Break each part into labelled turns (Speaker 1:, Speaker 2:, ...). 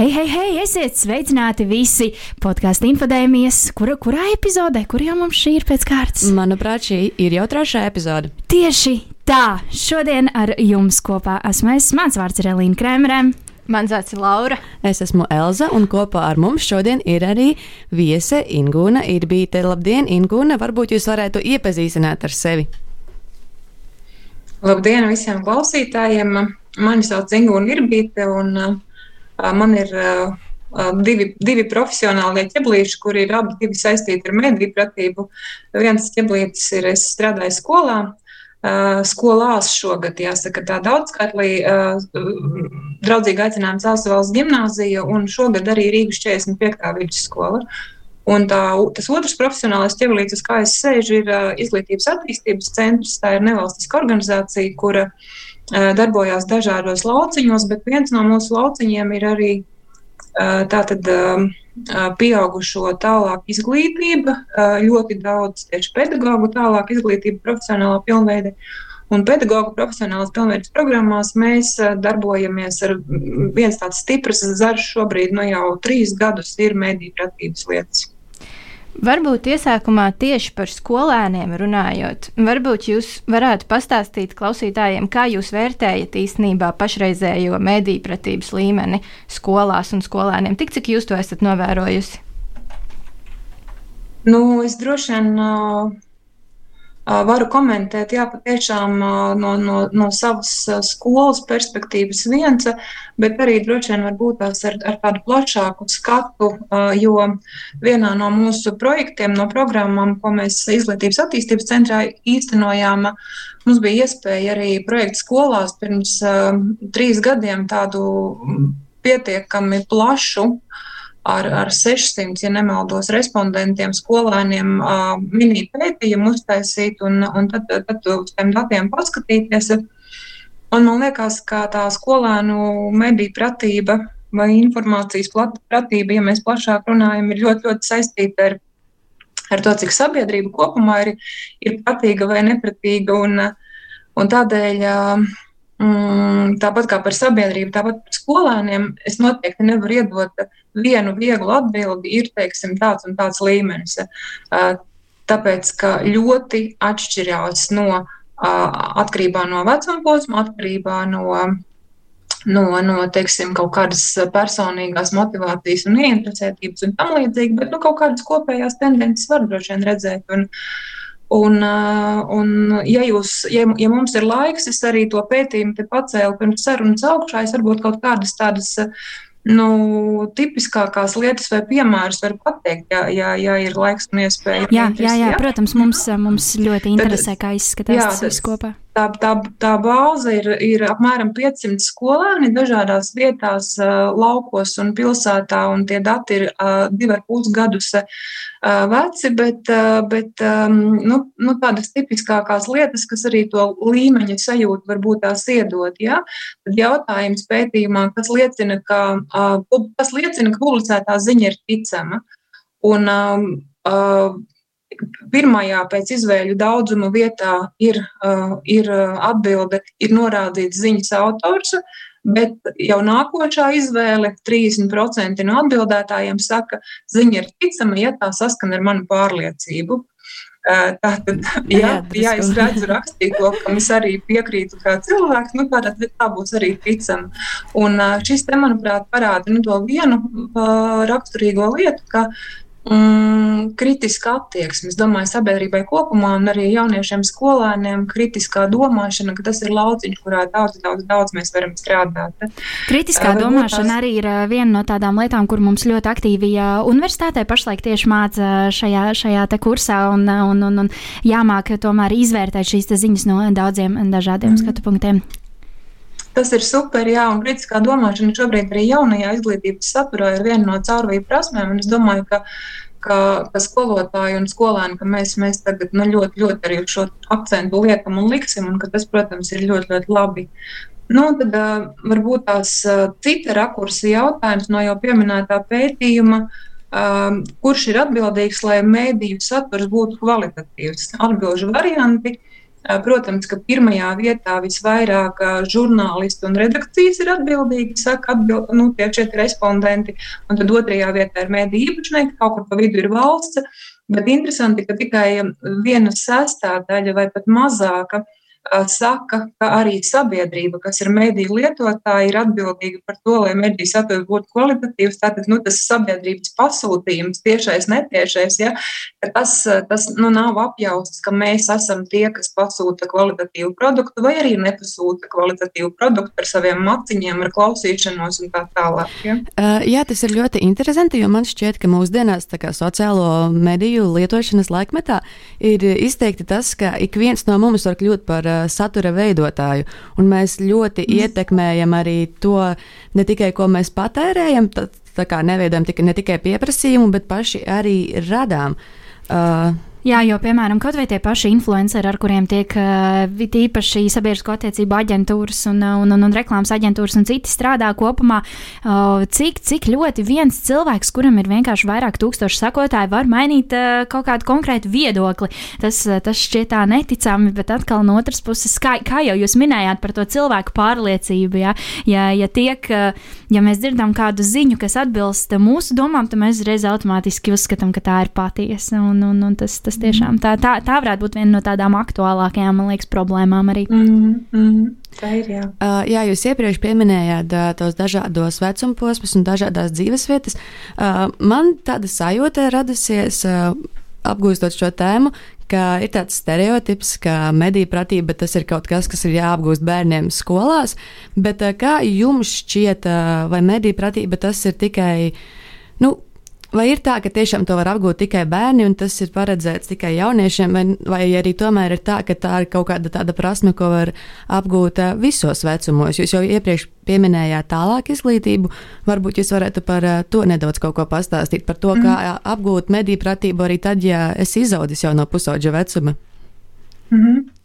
Speaker 1: Hei, hei, hei, esiet sveicināti visi podkāstu infodēmijas. Kura, kurā epizodē, kur jau mums šī ir pēc kārtas?
Speaker 2: Manuprāt, šī ir jau trešā epizode.
Speaker 1: Tieši tā, šodien ar jums kopā esmu es. Mans vārds ir Elīna Krēmerē.
Speaker 3: Mans vārds ir Laura.
Speaker 2: Es esmu Elza, un kopā ar mums šodien ir arī viese Ingūna Irbīte. Labdien, Ingūna! Varbūt jūs varētu iepazīstināt ar sevi.
Speaker 4: Labdien visiem klausītājiem! Mani sauc Ingūna Irbīte, un uh, Man ir divi, divi profesionālie ķeblīši, kuri ir abi saistīti ar mediju pratību. Viens ķeblītis ir, es strādāju skolā, skolās šogad, jāsaka, tā daudzkārtlī draudzīgi aicinājums Elsavals gimnāzija un šogad arī Rīgas 45. vidusskola. Un tā, tas otrs profesionālais ķeblītis, uz kā es sēžu, ir Izglītības attīstības centrs. Tā ir nevalstiska organizācija, kura uh, darbojās dažādos lauciņos, bet viens no mūsu lauciņiem ir arī tātad pieaugušo tālāk izglītība, ļoti daudz tieši pedagoģu tālāk izglītība, profesionālā pilnveide. Un pedagoģa profesionālās pilnveidas programmās mēs darbojamies ar viens tāds stiprs zars šobrīd, nu jau trīs gadus ir mediju pratības lietas.
Speaker 3: Varbūt iesākumā tieši par skolēniem runājot, varbūt jūs varētu pastāstīt klausītājiem, kā jūs vērtējat īstenībā pašreizējo mediju pratības līmeni skolās un skolēniem, tik cik jūs to esat novērojusi?
Speaker 4: Nu, es droši vien varu komentēt, jā, patiešām no, no, no savas skolas perspektīvas viens, bet arī droši vien varbūt tās ar, ar tādu plašāku skatu, jo vienā no mūsu projektiem, no programmām, ko mēs izglītības attīstības centrā īstenojām, mums bija iespēja arī projektu skolās pirms trīs gadiem tādu pietiekami plašu uh, ar, ar 600, ja nemaldos, respondentiem, skolēniem uh, mini pētījumu uztaisīt un, un tad, tad uz tiem datiem paskatīties. Un man liekas, ka tā skolēnu mediju pratība vai informācijas pratība, ja mēs plašāk runājam, ir ļoti, ļoti saistīta ar, ar to, cik sabiedrība kopumā ir, ir pratīga vai nepratīga. Un, un tādēļ uh, tāpat kā par sabiedrību, tāpat par skolēniem, es noteikti nevaru iedot vienu vieglu atbildi, ir teiksim, tāds un tāds līmenis. Tāpēc, ka ļoti atšķirās no atkarībā no vecuma posma, atkarībā no, no, no teiksim, kaut kādas personīgās motivācijas un ieinteresētības un tam līdzīgi, bet nu, kaut kādas kopējās tendences var droši vien redzēt. Un, uh, Un, un ja, jūs, ja, ja mums ir laiks, es arī to pētījumu pacēlu pirms sarunas augšā. Es varbūt kaut kādas tādas nu, tipiskākās lietas vai piemērus var pateikt, ja, ja, ja ir laiks un iespēja.
Speaker 1: Jā, jā, jā, protams, mums, mums ļoti interesē, kā izskatās tas viss kopā.
Speaker 4: Tā, tā, tā bāze ir, ir apmēram 500 skolēni dažādās vietās, laukos un pilsētā, un tie dati ir divi ar pus gadus veci, bet, bet nu, nu, tādas tipiskākās lietas, kas arī to līmeņa sajūtu varbūt tās iedot. Ja? Tad jautājums pētījumā, kas liecina, ka, kas liecina, ka publicētā ziņa ir ticama. Un, uh, Pirmajā pēc izvēļu daudzuma vietā ir, uh, ir uh, atbilde, ir norādīts ziņas autors, bet jau nākošā izvēle 30% no atbildētājiem saka, ziņa ir ticama, ja tā saskan ar manu pārliecību. Uh, tātad, ja, ja es redzu rakstīto, kam es arī piekrītu kā cilvēks, nu, tad tā būs arī ticama. Un šis te, manuprāt, parāda nu, to vienu raksturīgo lietu, ka Mm, kritiska attieksme. Es domāju, sabiedrībai kopumā un arī jauniešiem, skolēniem kritiskā domāšana, ka tas ir lauciņš, kurā daudz, daudz, daudz mēs varam strādāt.
Speaker 1: Kritiskā uh, domāšana tās... arī ir viena no tādām lietām, kur mums ļoti aktīvi universitātē pašlaik tieši māca šajā, šajā kursā un, un, un, un jāmāk tomēr izvērtēt šīs ziņas no daudziem dažādiem mm. skatu punktiem.
Speaker 4: Tas ir super, jā, un kritiskā domāšana šobrīd arī jaunajā izglītības saturā ir viena no caurvīju prasmēm. Es domāju, ka ka, ka skolotāji un skolēni, ka mēs, mēs tagad nu, ļoti, ļoti arī šo akcentu liekam un liksim, un ka tas, protams, ir ļoti, ļoti labi. Nu, tad uh, varbūt tās uh, cita rakursa jautājums no jau pieminētā pētījuma. Uh, kurš ir atbildīgs, lai mēdīju saturs būtu kvalitatīvs? Atbilžu varianti. Uh, Protams, ka pirmajā vietā visvairāk žurnālisti un redakcijas ir atbildīgi, saka atbild, nu, tie četri respondenti, un tad otrajā vietā ir mēdī īpašnieki, kaut kur pa vidu ir valsts. Bet interesanti, ka tikai viena sestādaļa vai pat mazāka uh, saka, ka arī sabiedrība, kas ir mediju lietotāji, ir atbildīga par to, lai mediju saturs būtu kvalitatīvs. Tātad nu, tas sabiedrības pasūtījums, tiešais, netiešais, ja, tas, tas nu, nav apjausts, ka mēs esam tie, kas pasūta kvalitatīvu produktu, vai arī nepasūta kvalitatīvu produktu ar saviem maciņiem, ar klausīšanos un tā tālāk. Ja.
Speaker 2: Uh, jā, tas ir ļoti interesanti, jo man šķiet, ka mūsdienās sociālo mediju lietošanas laikmetā ir izteikti tas, ka ik viens no mums var kļūt par satura veidotāju. Un mēs ļoti mm. ietekmējam arī to, ne tikai ko mēs patērējam, tā, tā kā neveidojam tika, ne tikai pieprasījumu, bet paši arī radām. Uh,
Speaker 1: Jā, jo, piemēram, kaut vai tie paši influenceri, ar kuriem tiek uh, īpaši sabiedrisko attiecību aģentūras un, uh, un, un, un reklāmas aģentūras un citi strādā kopumā, uh, cik, cik ļoti viens cilvēks, kuram ir vienkārši vairāk tūkstoši sekotāji, var mainīt kaut kādu konkrētu viedokli. Tas, tas šķiet tā neticami, bet atkal no otras puses, kā, kā jau jūs minējāt par to cilvēku pārliecību, ja, ja, ja, tiek, ja mēs dzirdam kādu ziņu, kas atbilst mūsu domām, tad mēs uzreiz automātiski uzskatām, ka tā ir patiesa. Un, un, un tas, tas tiešām tā, tā, tā varētu būt viena no tādām aktuālākajām, man liekas, problēmām arī.
Speaker 4: Mm -hmm. Tā ir. Jā.
Speaker 2: Uh, jā, jūs iepriekš pieminējāt uh, tos dažādos vecuma posmus un dažādas dzīvesvietas. Uh, man tāda sajūta radusies. Uh, Apgūstot šo tēmu, ka ir tāds stereotips, ka mediju pratība tas ir kaut kas, kas ir jāapgūst bērniem skolās. Bet uh, kā jums šķiet, uh, vai mediju pratība tas ir tikai nu, Vai ir tā, ka tiešām to var apgūt tikai bērni, un tas ir paredzēts tikai jauniešiem, vai, vai arī tomēr ir tā, ka tā ir kaut kāda tāda prasme, ko var apgūt eh, visos vecumos? Jūs jau iepriekš pieminējāt tālāk izglītību, varbūt jūs varētu par eh, to nedaudz kaut ko pastāstīt, par to, mm. kā apgūt mediju pratību arī tad, ja esi izaudzis jau no pusauģa vecuma.
Speaker 4: Mm -hmm.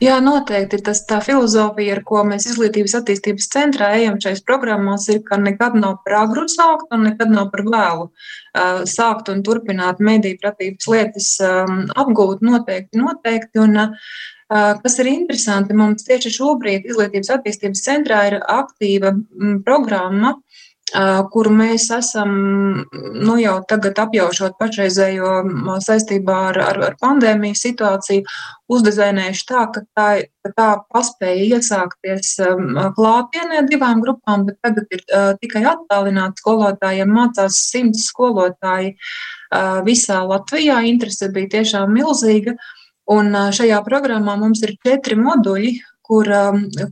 Speaker 4: Jā, noteikti tas tā filozofija, ar ko mēs izglītības attīstības centrā ejam šajās programmās, ir, ka nekad nav par agru sākt un nekad nav par vēlu uh, sākt un turpināt mediju pratības lietas um, apgūt noteikti, noteikti. Un, uh, kas ir interesanti, mums tieši šobrīd izglītības attīstības centrā ir aktīva m, programma, uh, kuru mēs esam nu, jau tagad apjaušot pašreizējo saistībā ar, ar, ar pandēmijas situāciju, uzdizainējuši tā, ka tā, ka tā paspēja iesākties klātienē divām grupām, bet tagad ir tikai attālināti skolotājiem, mācās simts skolotāji visā Latvijā. Interese bija tiešām milzīga. Un šajā programmā mums ir četri moduļi, kur,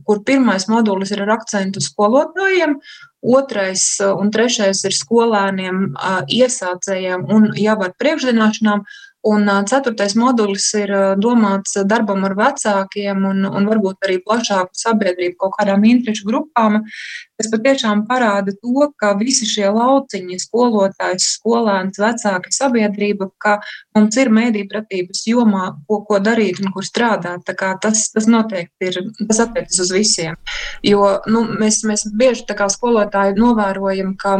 Speaker 4: kur pirmais modulis ir ar akcentu skolotājiem, Otrais uh, un trešais ir skolēniem, uh, iesācējiem un jau ar priekšzināšanām. Un uh, ceturtais modulis ir domāts darbam ar vecākiem un, un varbūt arī plašāku sabiedrību, kaut kādām interešu grupām, kas patiešām parāda to, ka visi šie lauciņi, skolotājs, skolēns, vecāki, sabiedrība, ka mums ir mēdīpratības jomā, ko, ko darīt un kur strādāt. Tas, tas noteikti ir, tas attiecas uz visiem. Jo nu, mēs, mēs bieži kā skolotāji novērojam, ka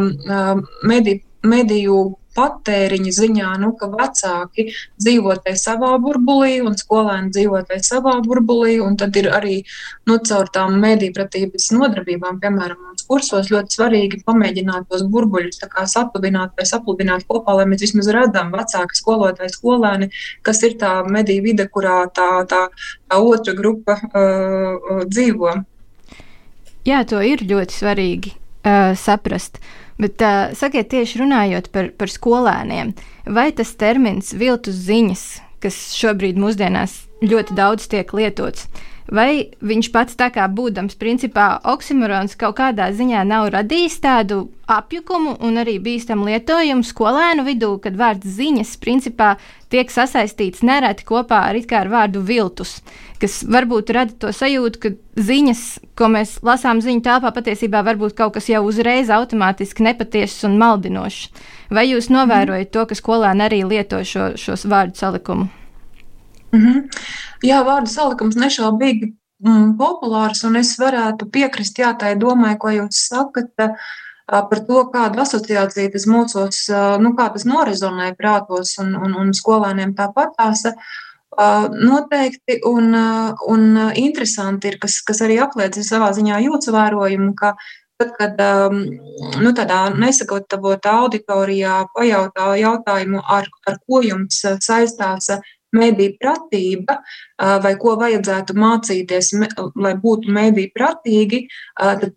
Speaker 4: mediju, mediju patēriņa ziņā, nu, ka vecāki dzīvo tajā savā burbulī un skolēni dzīvo tajā savā burbulī. Tad ir arī nu, caur tām medībpratības nodarbībām, piemēram, mums kursos ļoti svarīgi pamēģināt tos burbuļus satubināt vai sapludināt kopā, lai mēs vismaz redzam vecāki skolotāji, skolēni, kas ir tā mediju vide, kurā tā, tā, tā otra grupa uh, dzīvo.
Speaker 3: Jā, to ir ļoti svarīgi uh, saprast. Bet uh, sakiet, tieši runājot par, par skolēniem, vai tas termins viltus ziņas, kas šobrīd mūsdienās ļoti daudz tiek lietots, vai viņš pats tā kā būdams principā oksimorons kaut kādā ziņā nav radījis tādu apjukumu un arī bīstamu lietojumu skolēnu vidū, kad vārds ziņas principā tiek sasaistīts nereti kopā ar, ar vārdu viltus, kas varbūt rada to sajūtu, ka ziņas, ko mēs lasām ziņu telpā, patiesībā var būt kaut kas jau uzreiz automātiski nepatiesas un maldinošs. Vai jūs novērojat to, ka skolēni arī lieto šo, šos vārdu salikumu?
Speaker 4: Jā, vārdu salikums nešaubīgi mm, populārs, un es varētu piekrist jā, tai domai, ko jūs sakat par to, kāda asociācija tas mūsos, nu, kā tas norezonē prātos un, un, un skolēniem tāpat tās. Noteikti un, un interesanti ir, kas, kas arī apliecina savā ziņā jūtas vērojumu, ka tad, kad nu, tādā nesagatavotā auditorijā pajautā jautājumu, ar, ar ko jums saistās mediju pratība, vai ko vajadzētu mācīties, lai būtu mediju pratīgi, tad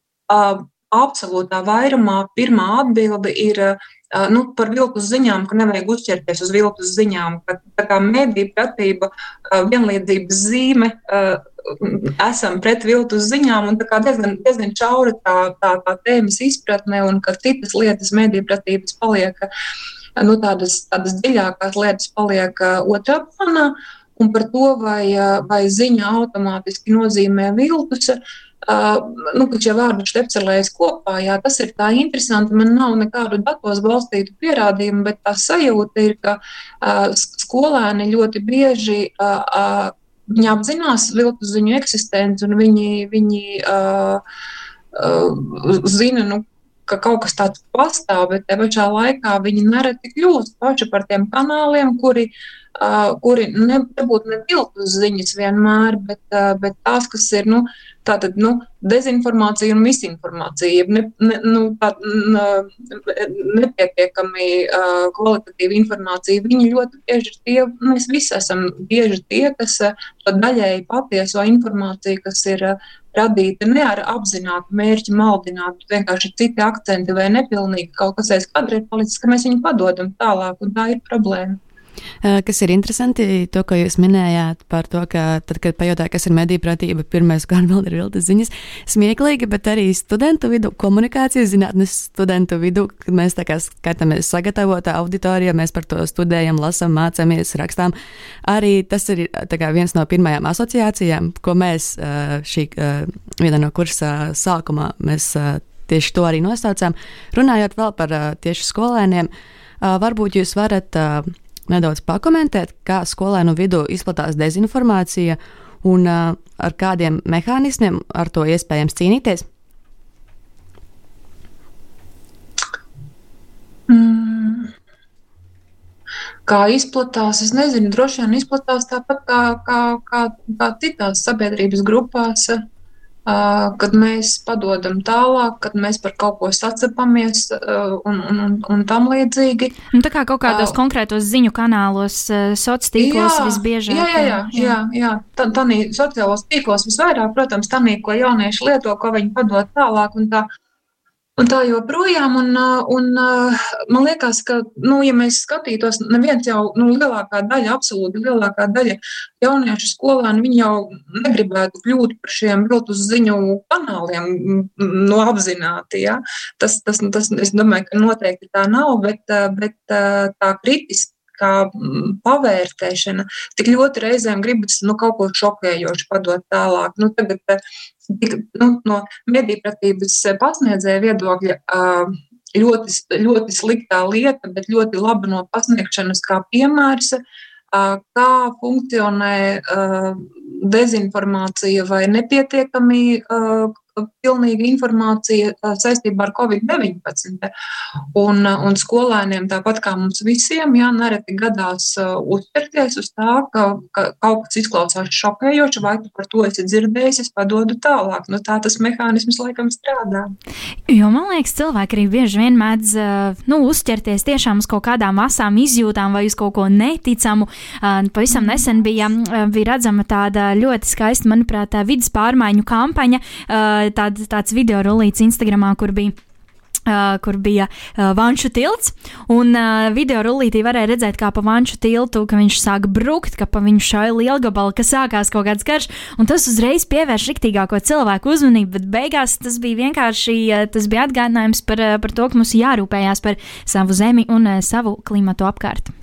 Speaker 4: absolūtā vairumā pirmā atbilde ir nu, par viltus ziņām, ka nevajag uzķerties uz viltus ziņām. Ka, tā kā mediju pratība, vienlīdzības zīme, esam pret viltus ziņām, un tā kā diezgan, diezgan čaura tā, tā, tā tēmas izpratne, un ka citas lietas mediju pratības paliek, nu, tādas, tādas dziļākās lietas paliek otrā plānā, un par to, vai, vai ziņa automātiski nozīmē viltus. Uh, nu, ka šie vārdi štepcelējas kopā, jā, tas ir tā interesanti. Man nav nekādu datos balstītu pierādījumu, bet tā sajūta ir, ka uh, skolēni ļoti bieži uh, uh, apzinās viltu ziņu eksistenci un viņi, viņi uh, uh, zina, nu, ka kaut kas tāds pastāv, bet te pašā laikā viņi nereti kļūst paši par tiem kanāliem, kuri uh, Uh, kuri nebūtu ne viltus ziņas vienmēr, bet, uh, bet tās, kas ir nu, tātad, nu, dezinformācija un misinformācija, ne, ne, nu, tā, nepietiekami uh, kvalitatīva informācija. Viņi ļoti bieži ir tie, mēs visi esam bieži tie, kas to daļēji patieso informāciju, kas ir radīta ne ar apzinātu mērķi maldināt, bet vienkārši citi akcenti vai nepilnīgi kaut kas aiz kadra ir palicis, ka mēs viņu padodam tālāk, un tā ir problēma.
Speaker 2: Kas ir interesanti, to, ko jūs minējāt par to, ka tad, kad pajautā, kas ir mediju pratība, pirmais, ko atbild ir viltas ziņas, smieklīgi, bet arī studentu vidū, komunikācijas zinātnes studentu vidū, kad mēs tā kā skatāmies sagatavotā auditorijā, mēs par to studējam, lasam, mācāmies, rakstām. Arī tas ir kā, viens no pirmajām asociācijām, ko mēs šī viena no kursa sākumā mēs tieši to arī nosaucām. Runājot vēl par tieši skolēniem, varbūt jūs varat nedaudz pakomentēt, kā skolēnu vidū izplatās dezinformācija un uh, ar kādiem mehānismiem ar to iespējams cīnīties?
Speaker 4: Mm. Kā izplatās, es nezinu, droši vien izplatās tāpat kā, kā, kā, kā citās sabiedrības grupās. Uh, kad mēs padodam tālāk, kad mēs par kaut ko sacepamies un, un, un, un tam līdzīgi.
Speaker 1: Nu, tā kā kaut kādos uh, konkrētos ziņu kanālos, sociālos tīklos jā, visbiežāk.
Speaker 4: Jā, jā, jā, jā, jā. Tā, tā sociālos tīklos visvairāk, protams, tā, ko jaunieši lieto, ko viņi padod tālāk. Un tā, Un tā joprojām, un, un man liekas, ka, nu, ja mēs skatītos, neviens jau, nu, lielākā daļa, absolūti lielākā daļa jauniešu skolēnu, viņi jau negribētu kļūt par šiem viltus ziņu kanāliem, nu, apzināti, ja. Tas, tas, tas, es domāju, ka noteikti tā nav, bet, bet tā kritiski kā pavērtēšana, tik ļoti reizēm gribas nu, kaut ko šokējošu padot tālāk. Nu, tagad nu, no medībpratības pasniedzēja viedokļa ļoti, ļoti sliktā lieta, bet ļoti laba no pasniegšanas kā piemērs, kā funkcionē dezinformācija vai nepietiekami pilnīga informācija saistībā ar Covid-19. Un, un skolēniem, tāpat kā mums visiem, jā, nereti gadās uztverties uz tā, ka, ka kaut kas izklausās šokējoši, vai tu par to esi dzirdējis, es padodu tālāk. Nu, tā tas mehānisms laikam strādā.
Speaker 1: Jo man liekas, cilvēki arī bieži vien mēdz nu, uzķerties tiešām uz kaut kādām asām izjūtām vai uz kaut ko neticamu. Pavisam nesen bija, bija redzama tāda ļoti skaista, manuprāt, vidas pārmaiņu kampaņa tād, tāds video rullīts Instagramā, kur bija Uh, kur bija uh, Vanšu tilts, un uh, video rullītī varēja redzēt, kā pa Vanšu tiltu, viņš sāk brukt, ka pa viņu šāja lielgabala, ka sākās kaut kāds karš, tas uzreiz pievērš riktīgāko cilvēku uzmanību, bet beigās tas bija vienkārši, uh, tas bija atgādinājums par, uh, par to, ka mums jārūpējās par savu zemi un uh, savu klimatu apkārt.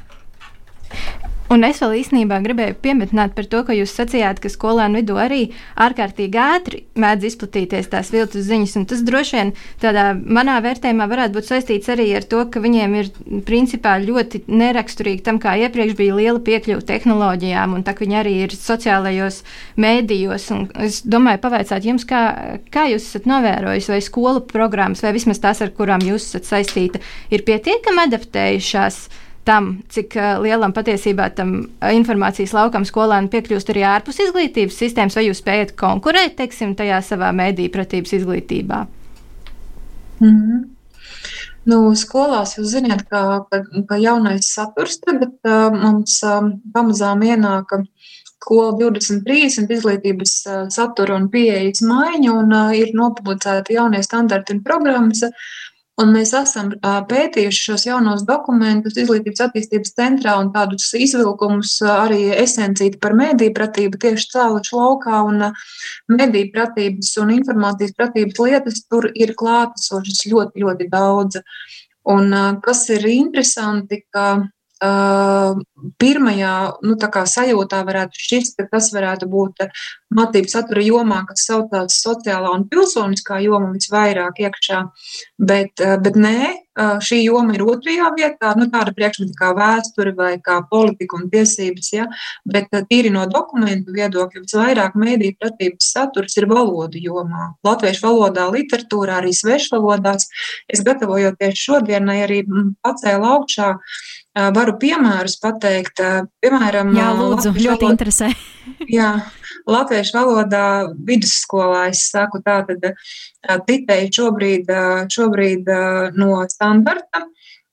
Speaker 3: Un es vēl īstenībā gribēju pieminēt par to, ka jūs sacījāt, ka skolēnu vidū arī ārkārtīgi ātri mēdz izplatīties tās viltus ziņas. Tas droši vien tādā manā vērtējumā varētu būt saistīts arī ar to, ka viņiem ir principā ļoti neraksturīgi tam, kā iepriekš bija liela piekļuva tehnoloģijām, un tā viņi arī ir sociālajos mēdījos. Es domāju, pavaicāt jums, kā, kā jūs esat novērojis, vai skolu programmas, vai vismaz tās, ar kurām jūs esat saistīta, ir pietiekami adaptējušās tam, cik uh, lielam patiesībā tam uh, informācijas laukam skolēni piekļūst arī ārpus izglītības sistēmas, vai jūs spējat konkurēt, teiksim, tajā savā mēdīju pratības izglītībā?
Speaker 4: Mm -hmm. Nu, skolās jūs zināt, ka, ka, ka jaunais saturs tagad uh, mums uh, pamazām ienāka skola 2030 izglītības uh, satura un pieejas maiņa, un uh, ir nopublicēti jaunie standarti un programmas. Un mēs esam pētījuši šos jaunos dokumentus Izglītības attīstības centrā un tādus izvilkumus arī esencīti par mediju pratību tieši cēluši laukā. Un mediju pratības un informācijas pratības lietas tur ir klātesošas ļoti, ļoti daudz. Un kas ir interesanti, ka pirmajā nu, sajūtā varētu šķist, ka tas varētu būt mācību satura jomā, kas saucās sociālā un pilsoniskā joma visvairāk iekšā. Bet, uh, bet nē, uh, šī joma ir otrajā vietā, nu, tāda priekšmeta kā vēsture vai kā politika un tiesības. Ja? Bet tīri no dokumentu viedokļa visvairāk mēdīju pratības saturs ir valodu jomā. Latviešu valodā, literatūrā, arī svešvalodās. Es gatavojoties šodienai arī pacēlu augšā Varu piemērus pateikt. Piemēram,
Speaker 1: Jā, lūdzu, ļoti valodā, interesē.
Speaker 4: jā, latviešu valodā vidusskolā es saku tā, tad titēji šobrīd, šobrīd no standarta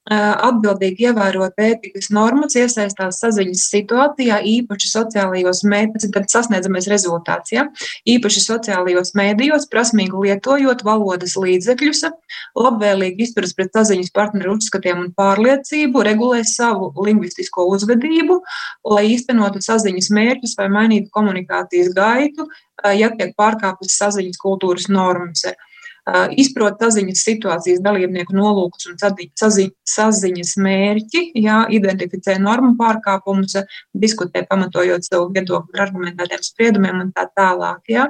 Speaker 4: atbildīgi ievērot ētikas normas, iesaistās saziņas situācijā, īpaši sociālajos mēdījos, tad sasniedzamais rezultāts. Ja? Īpaši sociālajos mēdījos, prasmīgi lietojot valodas līdzekļus, labvēlīgi izturas pret saziņas partneru uzskatiem un pārliecību, regulē savu lingvistisko uzvedību, lai īstenotu saziņas mērķus vai mainītu komunikācijas gaitu, ja tiek pārkāptas saziņas kultūras normas izprot saziņas situācijas dalībnieku nolūkus un sazi, saziņas mērķi, jā, identificē normu pārkāpumus, diskutē pamatojot savu viedokli ar argumentētiem spriedumiem un tā tālāk. Jā.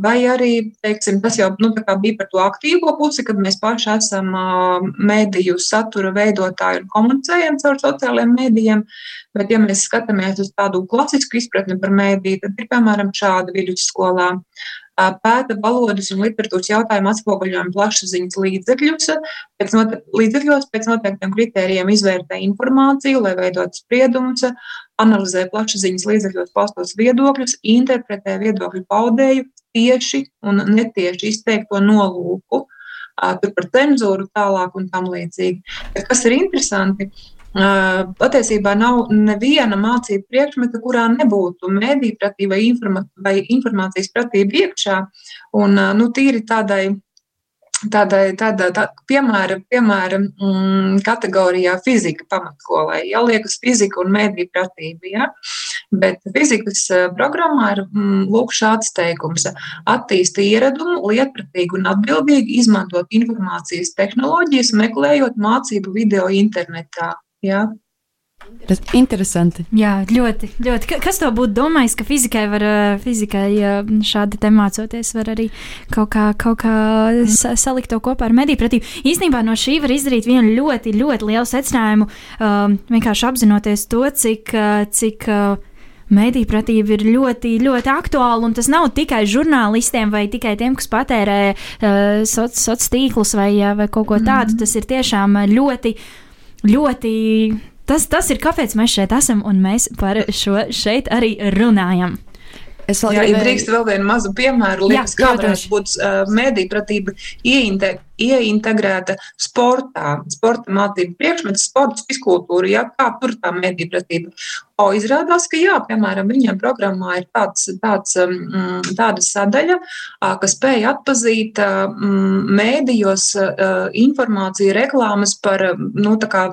Speaker 4: Vai arī, teiksim, tas jau nu, bija par to aktīvo pusi, kad mēs paši esam mediju satura veidotāji un komunicējam caur sociālajiem medijiem, bet ja mēs skatāmies uz tādu klasisku izpratni par mediju, tad ir piemēram šāda vidusskolā pēta valodas un literatūras jautājumu atspoguļojumu plašsaziņas līdzekļus, pēc, note, līdzekļos pēc noteiktiem kritērijiem izvērtē informāciju, lai veidotu spriedumus, analizē plašsaziņas līdzekļos paustos viedokļus, interpretē viedokļu paudēju tieši un netieši izteikto nolūku, tur par cenzūru tālāk un tam līdzīgi. Bet kas ir interesanti? Patiesībā nav neviena mācību priekšmeta, kurā nebūtu mediju pratība vai, informācijas pratība iekšā. Un, nu, tīri tādai tādai, tādā, tā, piemēra, piemēra mm, kategorijā fizika pamatskolai. Ja liekas fizika un mēdīja pratība, ja? bet fizikas programmā ir mm, lūk šāds teikums. Attīsta ieradumu, lietpratīgi un atbildīgi izmantot informācijas tehnoloģijas, meklējot mācību video internetā. Jā.
Speaker 2: Interesanti.
Speaker 1: Jā, ļoti, ļoti. Kas to būtu domājis, ka fizikai, var, fizikai šādi te mācoties, var arī kaut kā, kaut kā salikt to kopā ar mediju pratību. Īsnībā no šī var izdarīt vienu ļoti, ļoti lielu secinājumu, um, vienkārši apzinoties to, cik, cik Mēdīņu pratība ir ļoti, ļoti aktuāla, un tas nav tikai žurnālistiem vai tikai tiem, kas patērē uh, sociālos soc tīklus vai, vai kaut ko tādu. Mm. Tas ir tiešām ļoti ļoti. Tas, tas ir kāpēc mēs šeit esam, un mēs par šo šeit arī runājam.
Speaker 4: Es vēl gribēju... ja drīkst vēl vienu mazu piemēru, liekas, kā varētu būt uh, mēdīpratība ieintegrēta sportā, sporta mācību priekšmets, sports, fizkultūra, ja, kā tur tā medīpratība. O izrādās, ka jā, piemēram, viņiem programmā ir tāds, tāds, um, tāda sadaļa, kas spēj atpazīt um, mēdījos informāciju, reklāmas par nu, kā,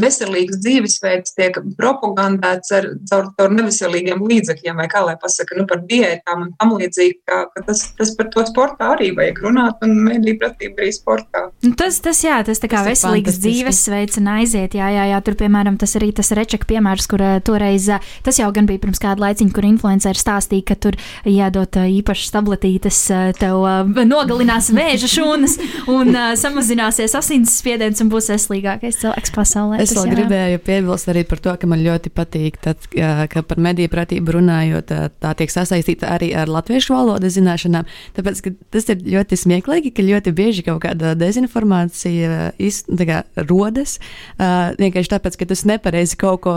Speaker 4: veselīgs dzīvesveids tiek propagandēts ar caur, caur neveselīgiem līdzekļiem, vai kā lai pasaka, nu, par diētām un tam līdzīgi, ka, ka tas, tas par to sportā arī vajag runāt un mēdī pratība arī sportā.
Speaker 1: Nu, tas, tas, jā, tas tā kā tas veselīgs dzīvesveids un aiziet, jā, jā, jā, tur, piemēram, tas arī tas rečeka piemērs, kur tur toreiz, tas jau gan bija pirms kāda laiciņa, kur influenceri stāstīja, ka tur jādod īpašas tabletītes, tev nogalinās vēža šūnas un samazināsies asinsspiediens un būs veselīgākais cilvēks pasaulē.
Speaker 2: Es vēl jā. gribēju piebilst arī par to, ka man ļoti patīk, tad, ka par mediju pratību runājot, tā tiek sasaistīta arī ar latviešu valodas zināšanām. Tāpēc tas ir ļoti smieklīgi, ka ļoti bieži kaut kāda dezinformācija iz, kā, rodas uh, vienkārši tāpēc, ka tas nepareizi kaut ko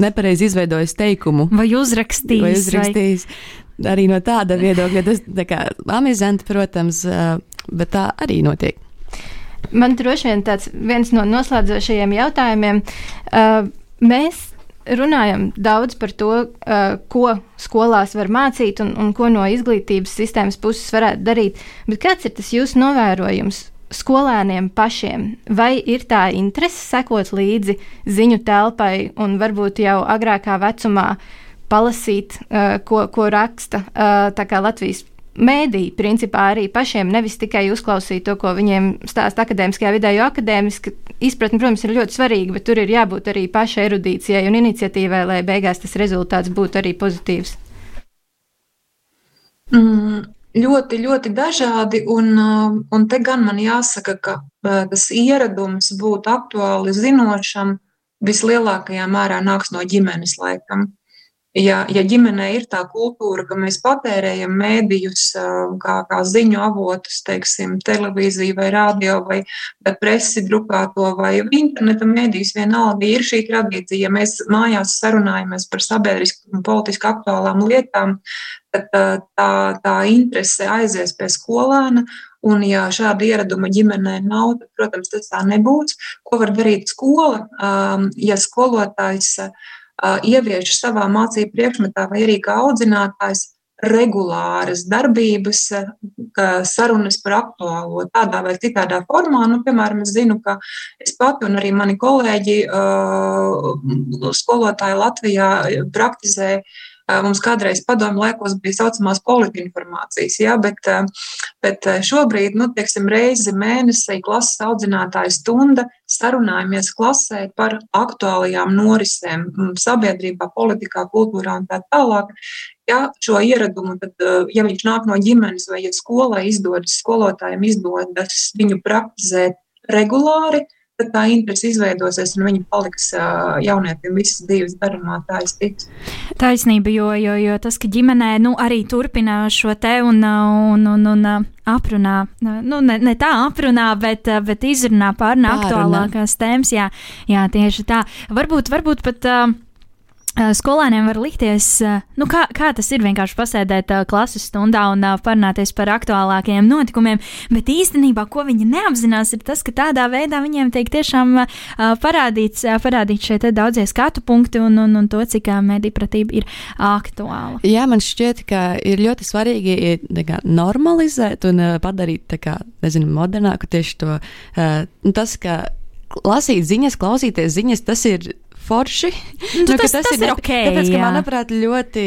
Speaker 2: nepareizi izveidojis teikumu.
Speaker 1: Vai uzrakstījis?
Speaker 2: Vai uzrakstījis. Vai... Arī no tāda viedokļa tas ir amizanti, protams, bet tā arī notiek.
Speaker 3: Man droši vien tāds viens no noslēdzošajiem jautājumiem. Uh, mēs runājam daudz par to, uh, ko skolās var mācīt un, un ko no izglītības sistēmas puses varētu darīt. Bet kāds ir tas jūsu novērojums? skolēniem pašiem, vai ir tā interese sekot līdzi ziņu telpai un varbūt jau agrākā vecumā palasīt, uh, ko, ko raksta uh, Latvijas mēdī, principā arī pašiem, nevis tikai uzklausīt to, ko viņiem stāsta akadēmiskajā vidē, jo akadēmiska izpratne, protams, ir ļoti svarīga, bet tur ir jābūt arī pašai erudīcijai un iniciatīvai, lai beigās tas rezultāts būtu arī pozitīvs.
Speaker 4: Mm, ļoti, ļoti dažādi. Un, uh, un te gan man jāsaka, ka uh, tas ieradums būt aktuāli zinošam vislielākajā mērā nāks no ģimenes laikam. Ja, ja ģimenē ir tā kultūra, ka mēs patērējam mēdījus uh, kā, kā ziņu avotus, teiksim, televīziju vai radio vai, vai presi drukāto vai interneta mēdījus, vienalga ir šī tradīcija. Ja mēs mājās sarunājamies par sabiedriski un politiski aktuālām lietām, tad tā, tā interese aizies pie skolēna. Un, ja šāda ieraduma ģimenē nav, tad, protams, tas tā nebūs. Ko var darīt skola? Ja skolotājs ievieš savā mācību priekšmetā vai arī kā audzinātājs regulāras darbības, sarunas par aktuālo tādā vai citādā formā. Nu, piemēram, es zinu, ka es pati un arī mani kolēģi, skolotāji Latvijā praktizē Mums kādreiz padomu laikos bija saucamās politinformācijas, ja, bet, bet šobrīd, nu, teiksim, reizi mēnesī klases audzinātāja stunda sarunājamies klasē par aktuālajām norisēm sabiedrībā, politikā, kultūrā un tā tālāk. Ja šo ieradumu, tad, ja viņš nāk no ģimenes vai ja skolai izdodas, skolotājiem izdodas viņu praktizēt regulāri, tad tā interese izveidosies un viņa paliks jaunietim visas dzīves darumā. Tā iztiks.
Speaker 1: Taisnība, jo, jo, jo tas, ka ģimenē nu, arī turpina šo te un, un, un, un aprunā, nu, ne, ne tā aprunā, bet, bet izrunā pārnā aktuālākās tēmas. Jā, jā, tieši tā. Varbūt, varbūt pat. Uh, skolēniem var likties, eh, nu, kā, kā tas ir vienkārši pasēdēt uh, klases stundā un parunāties par aktuālākajiem notikumiem, bet īstenībā, ko viņi neapzinās, ir tas, ka tādā veidā viņiem tiek tiešām parādīts, parādīts šie daudzie skatu punkti un, un, un to, cik medipratība ir aktuāla.
Speaker 2: Jā, man šķiet, ka ir ļoti svarīgi kā, normalizēt un padarīt, kā, nezinu, modernāku tieši to, uh, tas, ka lasīt ziņas, klausīties ziņas, tas ir forši.
Speaker 1: Nu, nu, tas, tas, tas ir ok.
Speaker 2: Tāpēc, ka, manuprāt, ļoti,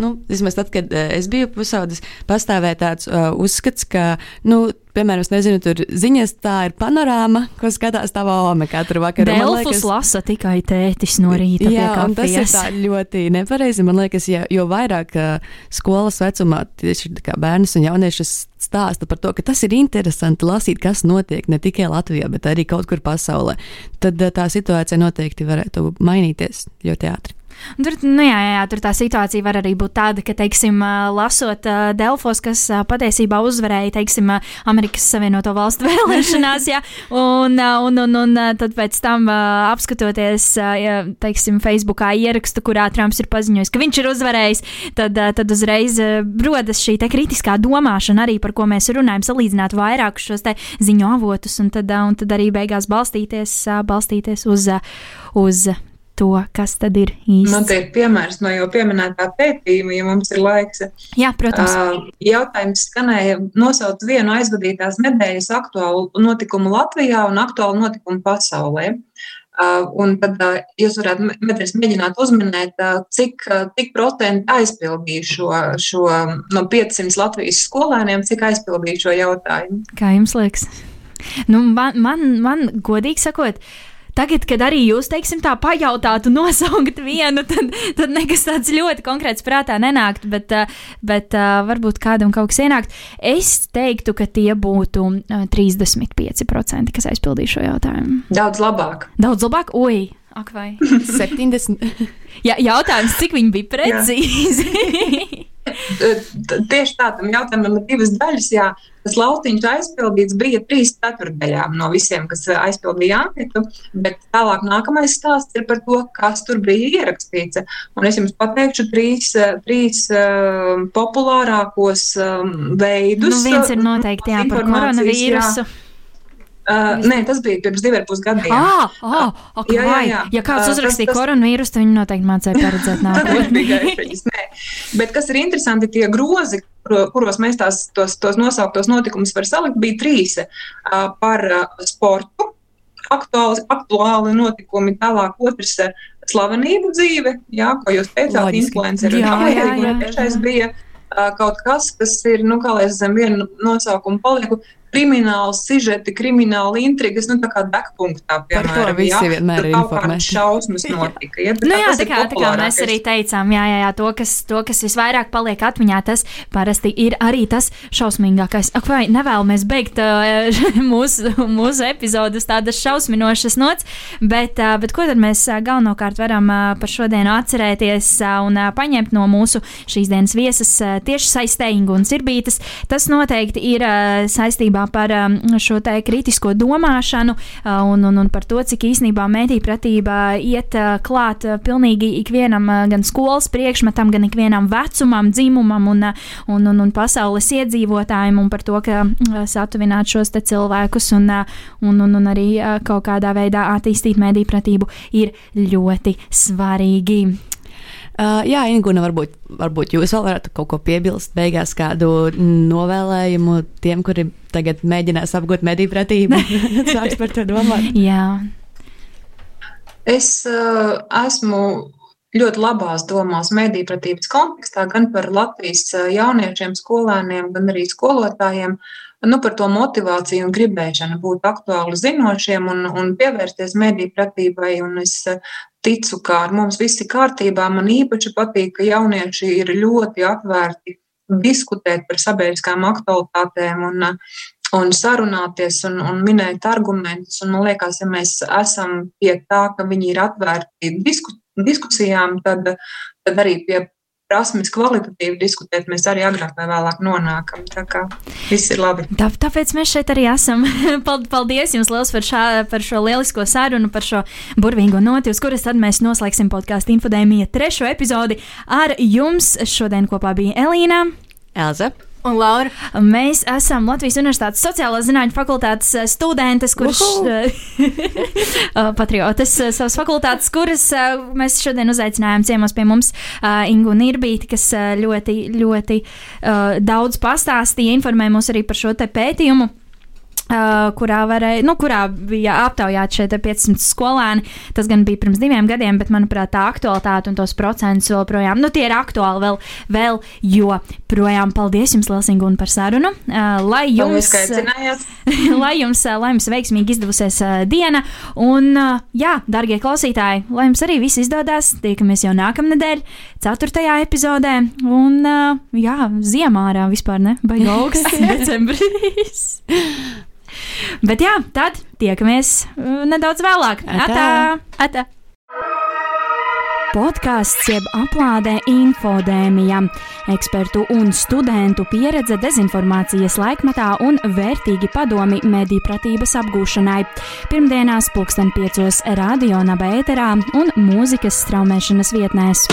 Speaker 2: nu, vismaz tad, kad eh, es biju pusaudzis, pastāvēja tāds uh, uzskats, ka, nu, piemēram, es nezinu, tur ziņas tā ir panorāma, ko skatās tava ome katru vakaru.
Speaker 1: Delfus liekas, lasa tikai tētis no rīta. Jā, un
Speaker 2: tas ir tā ļoti nepareizi. Man liekas, ja, jo vairāk uh, skolas vecumā tieši bērnus un jauniešus stāsta par to, ka tas ir interesanti lasīt, kas notiek ne tikai Latvijā, bet arī kaut kur pasaulē, tad uh, tā situācija noteikti varētu mainīties ļoti ātri.
Speaker 1: Tur, nu, jā, jā, tur tā situācija var arī būt tāda, ka, teiksim, lasot Delfos, kas patiesībā uzvarēja, teiksim, Amerikas Savienoto Valstu vēlēšanās, jā, un, un, un, un tad pēc tam apskatoties, teiksim, Facebookā ierakstu, kurā Trumps ir paziņojis, ka viņš ir uzvarējis, tad, tad uzreiz rodas šī kritiskā domāšana arī, par ko mēs runājam, salīdzināt vairākus šos ziņu avotus, un tad, un tad arī beigās balstīties, balstīties uz, uz to, kas tad ir īsti.
Speaker 4: Man te ir piemērs no jau pieminētā pētījuma, ja mums ir laiks.
Speaker 1: Jā, protams. Uh,
Speaker 4: jautājums skanēja nosaukt vienu aizvadītās nedēļas aktuālu notikumu Latvijā un aktuālu notikumu pasaulē. Uh, un tad uh, jūs varētu mēģināt uzminēt, uh, cik, uh, cik procenti aizpildīja šo, šo no 500 Latvijas skolēniem, cik aizpildīja šo jautājumu.
Speaker 1: Kā jums liekas? Nu, man, man, man godīgi sakot, uh, Tagad, kad arī jūs, teiksim, tā pajautātu, nosaukt vienu, tad, tad nekas tāds ļoti konkrēts prātā nenāktu, bet, eh, bet uh, varbūt kādam kaut kas ienākt. Es teiktu, ka tie būtu uh, 35%, kas aizpildīja šo jautājumu.
Speaker 4: Daudz labāk.
Speaker 1: Daudz labāk, oi! Ak, vai
Speaker 2: 70?
Speaker 1: Jā, jautājums, cik viņi bija precīzi?
Speaker 4: Tieši tā, tam jautājumam ir divas daļas. Jā. Tas lauciņš aizpildīts bija trīs ceturdaļām no visiem, kas aizpildīja anketu, bet tālāk nākamais stāsts ir par to, kas tur bija ierakstīts. Un es jums pateikšu trīs, trīs populārākos veidus.
Speaker 1: Nu, viens ir noteikti jā, par koronavīrusu. Jā.
Speaker 4: Uh, nē, tas bija pirms diviem pusgadiem.
Speaker 1: Ah, ah, okay, jā, jā, jā. Ja kāds uh, uzrakstīja tas, tas... koronavīrusu, tad viņi noteikti mācīja paredzēt nākotnē.
Speaker 4: Bet kas ir interesanti, tie grozi, kuros mēs tās, tos, tos nosauktos notikumus var salikt, bija trīs uh, par uh, sportu, aktuāli, aktuāli notikumi, tālāk otrs uh, slavenību dzīve, jā, ko jūs teicāt, influenceri un tam līdzīgi. Un trešais bija uh, kaut kas, kas ir, nu, kā lai es zem vienu nosaukumu palieku, krimināli sižeti, krimināli intrigas, nu, tā kā dekpunktā, piemēram.
Speaker 2: Par to visi jā, vienmēr ir informēti.
Speaker 4: šausmas notika. Ja,
Speaker 1: nu, jā, tā kā, tā kā mēs arī teicām, jā, jā, jā to, kas, to, kas visvairāk paliek atmiņā, tas parasti ir arī tas šausmīgākais. Ak, vai nevēlamies beigt uh, mūsu, mūsu epizodes tādas šausminošas nots, bet, uh, bet ko tad mēs uh, galvenokārt varam uh, par šodienu atcerēties uh, un uh, paņemt no mūsu šīs dienas viesas uh, tieši saistējumu un sirbītas? Tas noteikti ir uh, saistībā īstenībā par um, šo te kritisko domāšanu uh, un, un, un par to, cik īstenībā mētīpratība iet uh, klāt uh, pilnīgi ikvienam, gan skolas priekšmetam, gan ikvienam vecumam, dzimumam un, un, un, un pasaules iedzīvotājiem, un par to, ka satuvināt šos cilvēkus un, un, un, un arī kaut kādā veidā attīstīt mētīpratību ir ļoti svarīgi.
Speaker 2: Uh, jā, Ingūna, varbūt, varbūt jūs vēl varētu kaut ko piebilst, beigās kādu novēlējumu tiem, kuri tagad mēģinās apgūt mediju pratību. Sāks par to domāt.
Speaker 1: Jā.
Speaker 4: Es uh, esmu ļoti labās domās mediju pratības kontekstā, gan par Latvijas jauniešiem, skolēniem, gan arī skolotājiem. Nu, par to motivāciju un gribēšanu būt aktuāli zinošiem un, un pievērsties mediju pratībai. Un es ticu, ka ar mums viss ir kārtībā. Man īpaši patīk, ka jaunieši ir ļoti atvērti diskutēt par sabiedriskām aktualitātēm un, un sarunāties un, un minēt argumentus. Un man liekas, ja mēs esam pie tā, ka viņi ir atvērti disku, diskusijām, tad, tad arī pie prasmes kvalitatīvi diskutēt, mēs arī agrāk vai vēlāk nonākam. Tā kā viss ir labi.
Speaker 1: Tā, tāpēc mēs šeit arī esam. Paldies jums liels par, šā, par šo lielisko sarunu, par šo burvīgo noti, uz kuras tad mēs noslēgsim podkāstu infodēmija trešo epizodi. Ar jums šodien kopā bija Elīna,
Speaker 2: Elza
Speaker 1: un Laura. Mēs esam Latvijas Universitātes sociālās zinātņu fakultātes eh, studentes, kuras eh, patriotas eh, savas fakultātes, kuras mēs šodien uzaicinājām ciemos pie mums Ingu Nirbīti, kas ļoti, ļoti daudz pastāstīja, informēja mūs arī par šo te pētījumu. Uh, kurā, varēja, nu, kurā bija aptaujāti šie 500 skolēni. Tas gan bija pirms diviem gadiem, bet, manuprāt, tā aktualitāte un tos procentus joprojām, nu, ir aktuāli vēl, vēl joprojām. Paldies jums, Lelsingūna, par sarunu. Uh, lai jums, lai jums, uh, lai jums veiksmīgi izdevusies uh, diena, un, uh, jā, darbie klausītāji, lai jums arī viss izdodas. Tiekamies jau nākamnedēļ, 4. epizodē, un, uh, jā, ziemā ārā vispār ne, baigi augsts decembris. Bet jā, tad tiekamies uh, nedaudz vēlāk. Atā! Atā. Podkāsts jeb aplādē infodēmija. Ekspertu un studentu pieredze dezinformācijas laikmetā un vērtīgi padomi mediju pratības apgūšanai. Pirmdienās pulksten piecos radio naba ēterā un mūzikas straumēšanas vietnēs.